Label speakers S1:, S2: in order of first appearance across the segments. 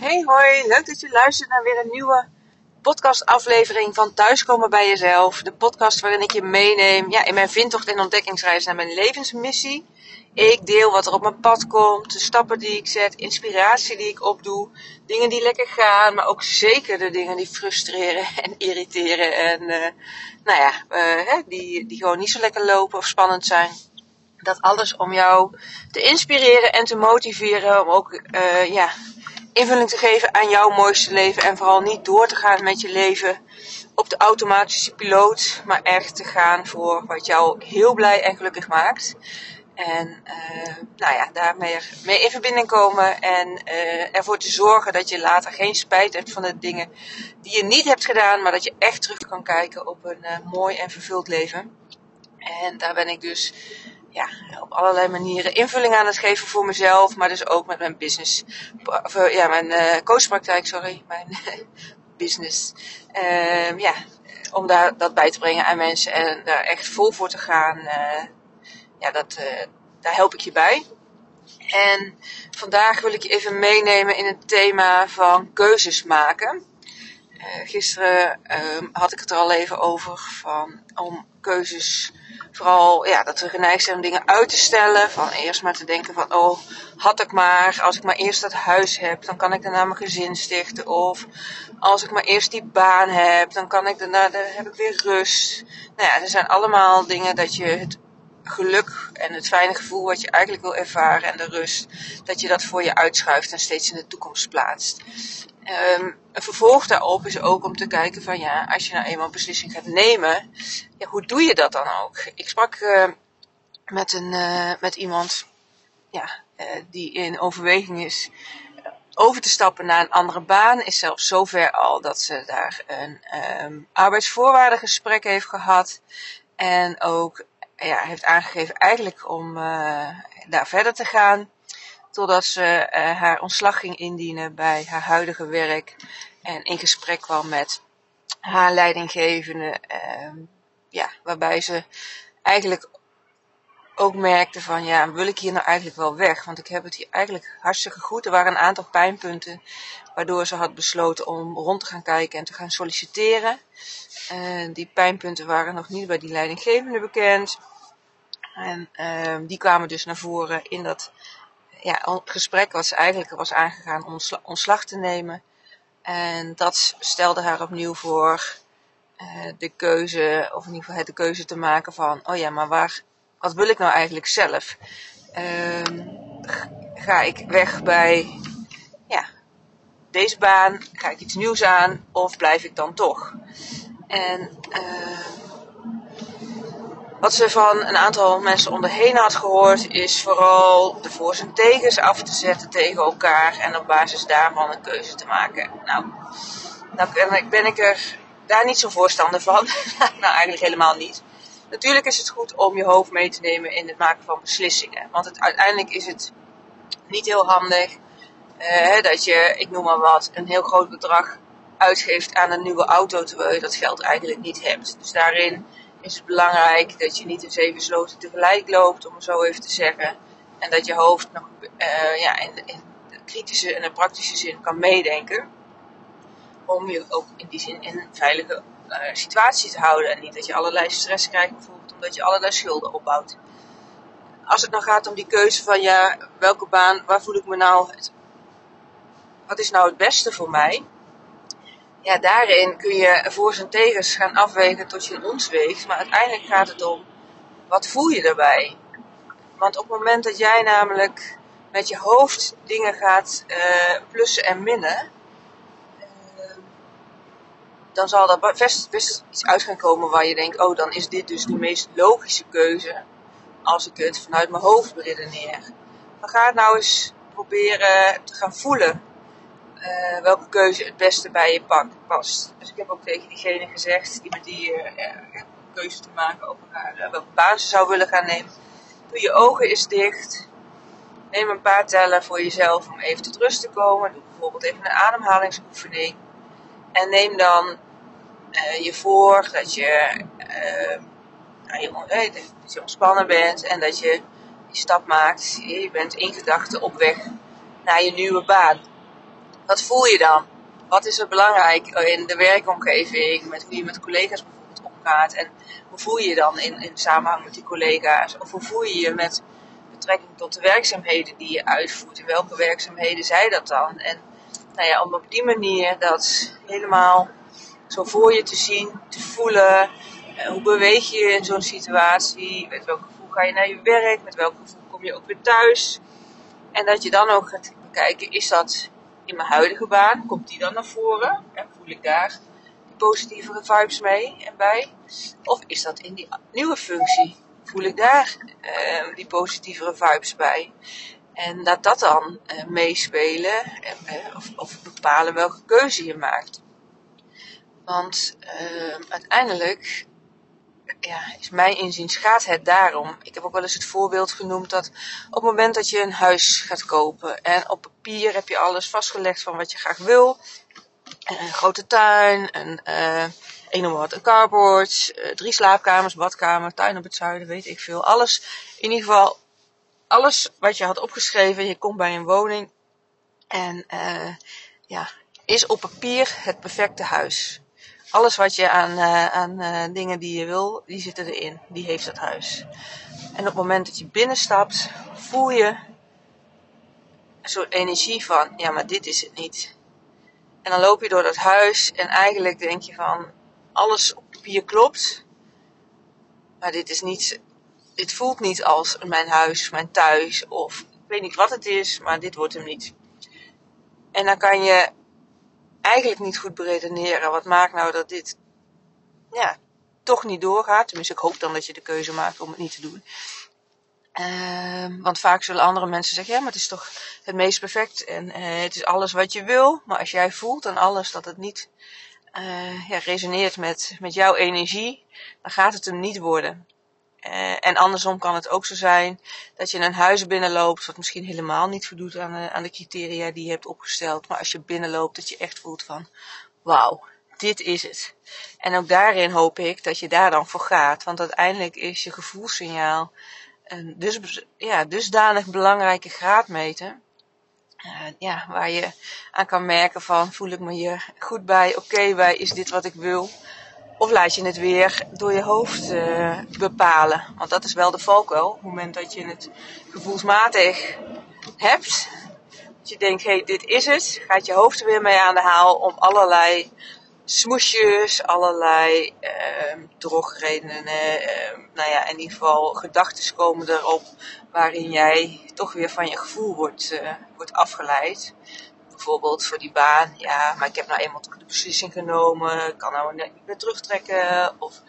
S1: Hey hoi, leuk dat je luistert naar weer een nieuwe podcastaflevering van Thuiskomen bij Jezelf. De podcast waarin ik je meeneem ja, in mijn vindtocht en ontdekkingsreis naar mijn levensmissie. Ik deel wat er op mijn pad komt, de stappen die ik zet, inspiratie die ik opdoe, dingen die lekker gaan, maar ook zeker de dingen die frustreren en irriteren en uh, nou ja, uh, die, die gewoon niet zo lekker lopen of spannend zijn. Dat alles om jou te inspireren en te motiveren om ook uh, ja, invulling te geven aan jouw mooiste leven. En vooral niet door te gaan met je leven op de automatische piloot. Maar echt te gaan voor wat jou heel blij en gelukkig maakt. En uh, nou ja, daarmee mee in verbinding komen. En uh, ervoor te zorgen dat je later geen spijt hebt van de dingen die je niet hebt gedaan. Maar dat je echt terug kan kijken op een uh, mooi en vervuld leven. En daar ben ik dus ja, op allerlei manieren invulling aan het geven voor mezelf, maar dus ook met mijn business, of, ja, mijn uh, coachpraktijk, sorry, mijn business. Uh, ja, om daar dat bij te brengen aan mensen en daar echt vol voor te gaan. Uh, ja, dat, daar help ik je bij. En vandaag wil ik je even meenemen in het thema van keuzes maken. gisteren ehm, had ik het er al even over van om keuzes vooral ja, dat we geneigd zijn om dingen uit te stellen. Van eerst maar te denken van, oh, had ik maar, als ik maar eerst dat huis heb, dan kan ik daarna mijn gezin stichten. Of als ik maar eerst die baan heb, dan kan ik daarna, dan heb ik weer rust. Nou ja, er zijn allemaal dingen dat je het geluk en het fijne gevoel wat je eigenlijk wil ervaren en de rust, dat je dat voor je uitschuift en steeds in de toekomst plaatst. Um, een vervolg daarop is ook om te kijken van ja, als je nou eenmaal een beslissing gaat nemen, ja, hoe doe je dat dan ook? Ik sprak uh, met, een, uh, met iemand ja, uh, die in overweging is over te stappen naar een andere baan. Is zelfs zover al dat ze daar een um, arbeidsvoorwaardengesprek heeft gehad. En ook ja, heeft aangegeven eigenlijk om daar verder te gaan. Totdat ze uh, haar ontslag ging indienen bij haar huidige werk. En in gesprek kwam met haar leidinggevende. Uh, ja, waarbij ze eigenlijk ook merkte van ja, wil ik hier nou eigenlijk wel weg? Want ik heb het hier eigenlijk hartstikke goed. Er waren een aantal pijnpunten waardoor ze had besloten om rond te gaan kijken en te gaan solliciteren. Uh, die pijnpunten waren nog niet bij die leidinggevende bekend. En uh, die kwamen dus naar voren in dat ja, gesprek wat ze eigenlijk was aangegaan om ontslag te nemen. En dat stelde haar opnieuw voor uh, de keuze, of in ieder geval de keuze te maken van, oh ja, maar waar, wat wil ik nou eigenlijk zelf? Uh, ga ik weg bij ja, deze baan? Ga ik iets nieuws aan? Of blijf ik dan toch? En uh, wat ze van een aantal mensen om heen had gehoord, is vooral de voor's en tegens af te zetten tegen elkaar en op basis daarvan een keuze te maken. Nou, nou ben ik er daar niet zo voorstander van. nou, eigenlijk helemaal niet. Natuurlijk is het goed om je hoofd mee te nemen in het maken van beslissingen. Want uiteindelijk is het niet heel handig uh, dat je, ik noem maar wat, een heel groot bedrag uitgeeft aan een nieuwe auto terwijl je dat geld eigenlijk niet hebt. Dus daarin is het belangrijk dat je niet in zeven sloten tegelijk loopt, om het zo even te zeggen. En dat je hoofd nog uh, ja, in, in, de kritische en de praktische zin kan meedenken. Om je ook in die zin in veilige uh, situatie te houden. En niet dat je allerlei stress krijgt, bijvoorbeeld omdat je allerlei schulden opbouwt. Als het nou gaat om die keuze van ja, welke baan, waar voel ik me nou, wat is nou het beste voor mij? ja, daarin kun je voor en tegens gaan afwegen tot je ons weegt. Maar uiteindelijk gaat het om, wat voel je daarbij? Want op het moment dat jij namelijk met je hoofd dingen gaat uh, plussen en minnen, dan zal er best, iets uit gaan komen waar je denkt, oh dan is dit dus de meest logische keuze als ik het vanuit mijn hoofd beredeneer. Dan ga het nou eens proberen te gaan voelen uh, welke keuze het beste bij je past. Dus ik heb ook tegen diegene gezegd, die met die uh, een keuze te maken over uh, welke baan ze zou willen gaan nemen. Doe je ogen eens dicht. Neem een paar tellen voor jezelf om even tot rust te komen. Doe bijvoorbeeld even een ademhalingsoefening. En neem dan je voor dat je, nou, je, dat je ontspannen bent en dat je die stap maakt. Je bent in gedachten op weg naar je nieuwe baan Wat voel je dan? Wat is er belangrijk in de werkomgeving, met hoe je met collega's bijvoorbeeld omgaat en hoe voel je je dan in, in samenhang met die collega's? Of hoe voel je je met betrekking tot de werkzaamheden die je uitvoert? In welke werkzaamheden zijn dat dan? En nou ja, om op die manier dat helemaal zo voor je te zien, te voelen. Eh, hoe beweeg je in zo'n situatie? Met welk gevoel ga je naar je werk? Met welk gevoel kom je ook weer thuis? En dat je dan ook gaat kijken, is dat in mijn huidige baan? Komt die dan naar voren? En voel ik daar die positievere vibes mee en bij? Of is dat in die nieuwe functie? Voel ik daar uh, die positievere vibes bij? En laat dat dan uh, meespelen of, of, bepalen welke keuze je maakt. Want uh, uiteindelijk, ja, is mijn inziens, gaat het daarom. Ik heb ook wel eens het voorbeeld genoemd dat op het moment dat je een huis gaat kopen en op papier heb je alles vastgelegd van wat je graag wil. Een grote tuin, een, uh, wat, een carport, uh, drie slaapkamers, badkamer, tuin op het zuiden, weet ik veel. Alles, in ieder geval, alles wat je had opgeschreven, je komt bij een woning en uh, ja, is op papier het perfecte huis alles wat je aan, uh, aan uh, dingen die je wil, die zitten erin. Die heeft het huis. En op het moment dat je binnenstapt, voel je een soort energie van, ja, maar dit is het niet. En dan loop je door dat huis en eigenlijk denk je van, alles op papier klopt. Maar dit is niet, dit voelt niet als mijn huis, mijn thuis of ik weet niet wat het is, maar dit wordt hem niet. En dan kan je eigenlijk niet goed beredeneren. Wat maakt nou dat dit ja, toch niet doorgaat? Tenminste, ik hoop dan dat je de keuze maakt om het niet te doen. Uh, want vaak zullen andere mensen zeggen: ja, maar het is toch het meest perfect en uh, het is alles wat je wil. Maar als jij voelt aan alles dat het niet uh, ja, resoneert met, met jouw energie, dan gaat het hem niet worden. Uh, en andersom kan het ook zo zijn dat je een huis binnenloopt wat misschien helemaal niet voldoet aan de, aan de criteria die je hebt opgesteld. Maar als je binnenloopt dat je echt voelt van wauw, dit is het. En ook daarin hoop ik dat je daar dan voor gaat. Want uiteindelijk is je gevoelssignaal een dus, ja, dusdanig belangrijke graadmeter. Uh, ja, waar je aan kan merken van voel ik me hier goed bij, oké bij, is dit wat ik wil. Of laat je het weer door je hoofd uh, bepalen. Want dat is wel de valkuil. Op het moment dat je het gevoelsmatig hebt. Dat je denkt, hé, hey, dit is het. Gaat je hoofd er weer mee aan de haal om allerlei smoesjes, allerlei uh, drogredenen. Uh, nou ja, in ieder geval gedachten komen erop waarin jij toch weer van je gevoel wordt, uh, wordt afgeleid bijvoorbeeld voor die baan. Ja, maar ik heb nou eenmaal de beslissing genomen. Ik kan nou niet meer terugtrekken. Of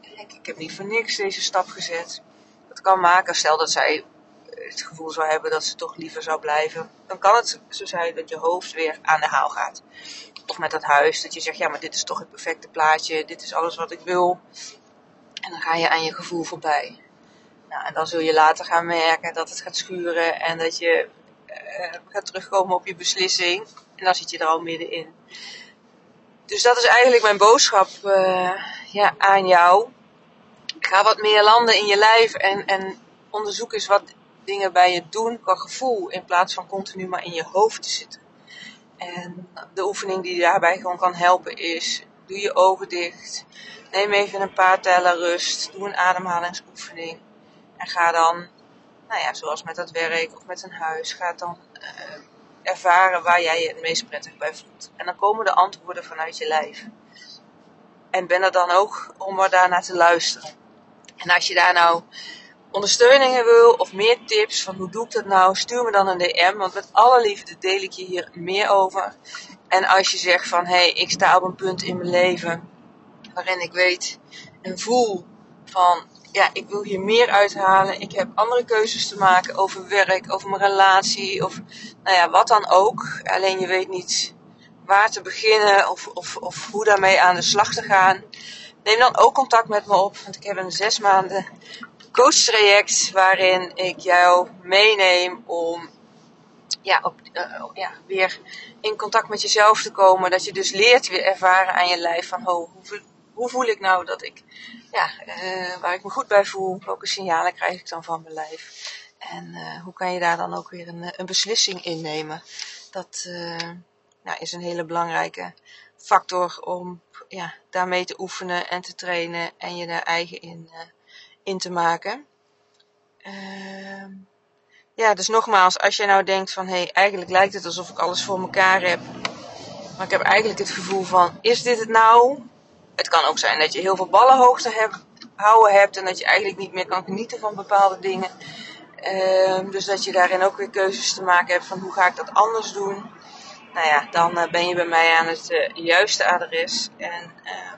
S1: ik, ik heb niet voor niks deze stap gezet. Dat kan maken. Stel dat zij het gevoel zou hebben dat ze toch liever zou blijven. Dan kan het zo zijn dat je hoofd weer aan de haal gaat. Of met dat huis. Dat je zegt, ja maar dit is toch het perfecte plaatje. Dit is alles wat ik wil. En dan ga je aan je gevoel voorbij. Nou, en dan zul je later gaan merken dat het gaat schuren en dat je gaat terugkomen op je beslissing. En dan zit je er al middenin. Dus dat is eigenlijk mijn boodschap uh, ja, aan jou. Ga wat meer landen in je lijf en, en onderzoek eens wat dingen bij je doen qua gevoel. In plaats van continu maar in je hoofd te zitten. En de oefening die daarbij gewoon kan helpen is: doe je ogen dicht. Neem even een paar tellen rust. Doe een ademhalingsoefening. En ga dan nou ja, zoals met dat werk of met een huis, gaat dan uh, ervaren waar jij je het meest prettig bij voelt. En dan komen de antwoorden vanuit je lijf. En ben er dan ook om er daarnaar te luisteren. En als je daar nou ondersteuningen wil of meer tips van hoe doe ik dat nou, stuur me dan een DM. Want met alle liefde deel ik je hier meer over. En als je zegt van hé, hey, ik sta op een punt in mijn leven waarin ik weet en voel van ja, ik wil hier meer uithalen. Ik heb andere keuzes te maken over werk, over mijn relatie of nou ja, wat dan ook. Alleen je weet niet waar te beginnen of, of, of hoe daarmee aan de slag te gaan. Neem dan ook contact met me op, want ik heb een zes maanden coachtraject waarin ik jou meeneem om ja, op, uh, ja, weer in contact met jezelf te komen. Dat je dus leert weer ervaren aan je lijf van hoe, hoe voel ik nou dat ik, ja, uh, waar ik me goed bij voel, welke signalen krijg ik dan van mijn lijf. En uh, hoe kan je daar dan ook weer een, een beslissing in nemen. Dat, nou, is een hele belangrijke factor om ja, daarmee te oefenen en te trainen en je daar eigen in, in te maken. Uh, ja, dus nogmaals, als je nou denkt van hé, hey, eigenlijk lijkt het alsof ik alles voor mekaar heb, maar ik heb eigenlijk het gevoel van, is dit het nou? Het kan ook zijn dat je heel veel ballenhoogte hebt, houden hebt en dat je eigenlijk niet meer kan genieten van bepaalde dingen. Uh, dus dat je daarin ook weer keuzes te maken hebt van hoe ga ik dat anders doen nou ja, dan uh, ben je bij mij aan het uh, juiste adres. En uh,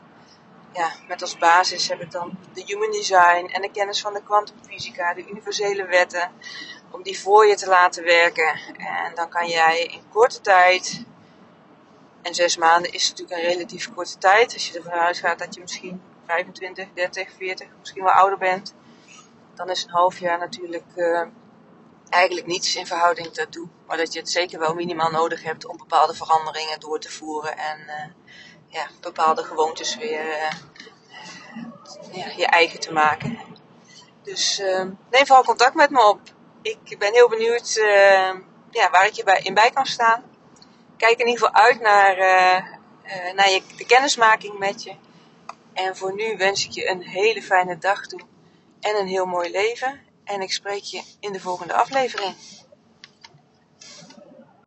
S1: ja, met als basis heb ik dan de human design en de kennis van de kwantumfysica, de universele wetten, om die voor je te laten werken. En dan kan jij in korte tijd, en zes maanden is natuurlijk een relatief korte tijd, als je ervan uitgaat dat je misschien 25, 30, 40, misschien wel ouder bent, dan is een half jaar natuurlijk eigenlijk niets in verhouding daartoe. Maar dat je het zeker wel minimaal nodig hebt om bepaalde veranderingen door te voeren en uh, ja, bepaalde gewoontes weer uh, ja, je eigen te maken. Dus neem vooral contact met me op. Ik ben heel benieuwd ja, waar ik je bij, in bij kan staan. Kijk in ieder geval uit naar, naar je, de kennismaking met je. En voor nu wens ik je een hele fijne dag toe en een heel mooi leven. En ik spreek je in de volgende aflevering.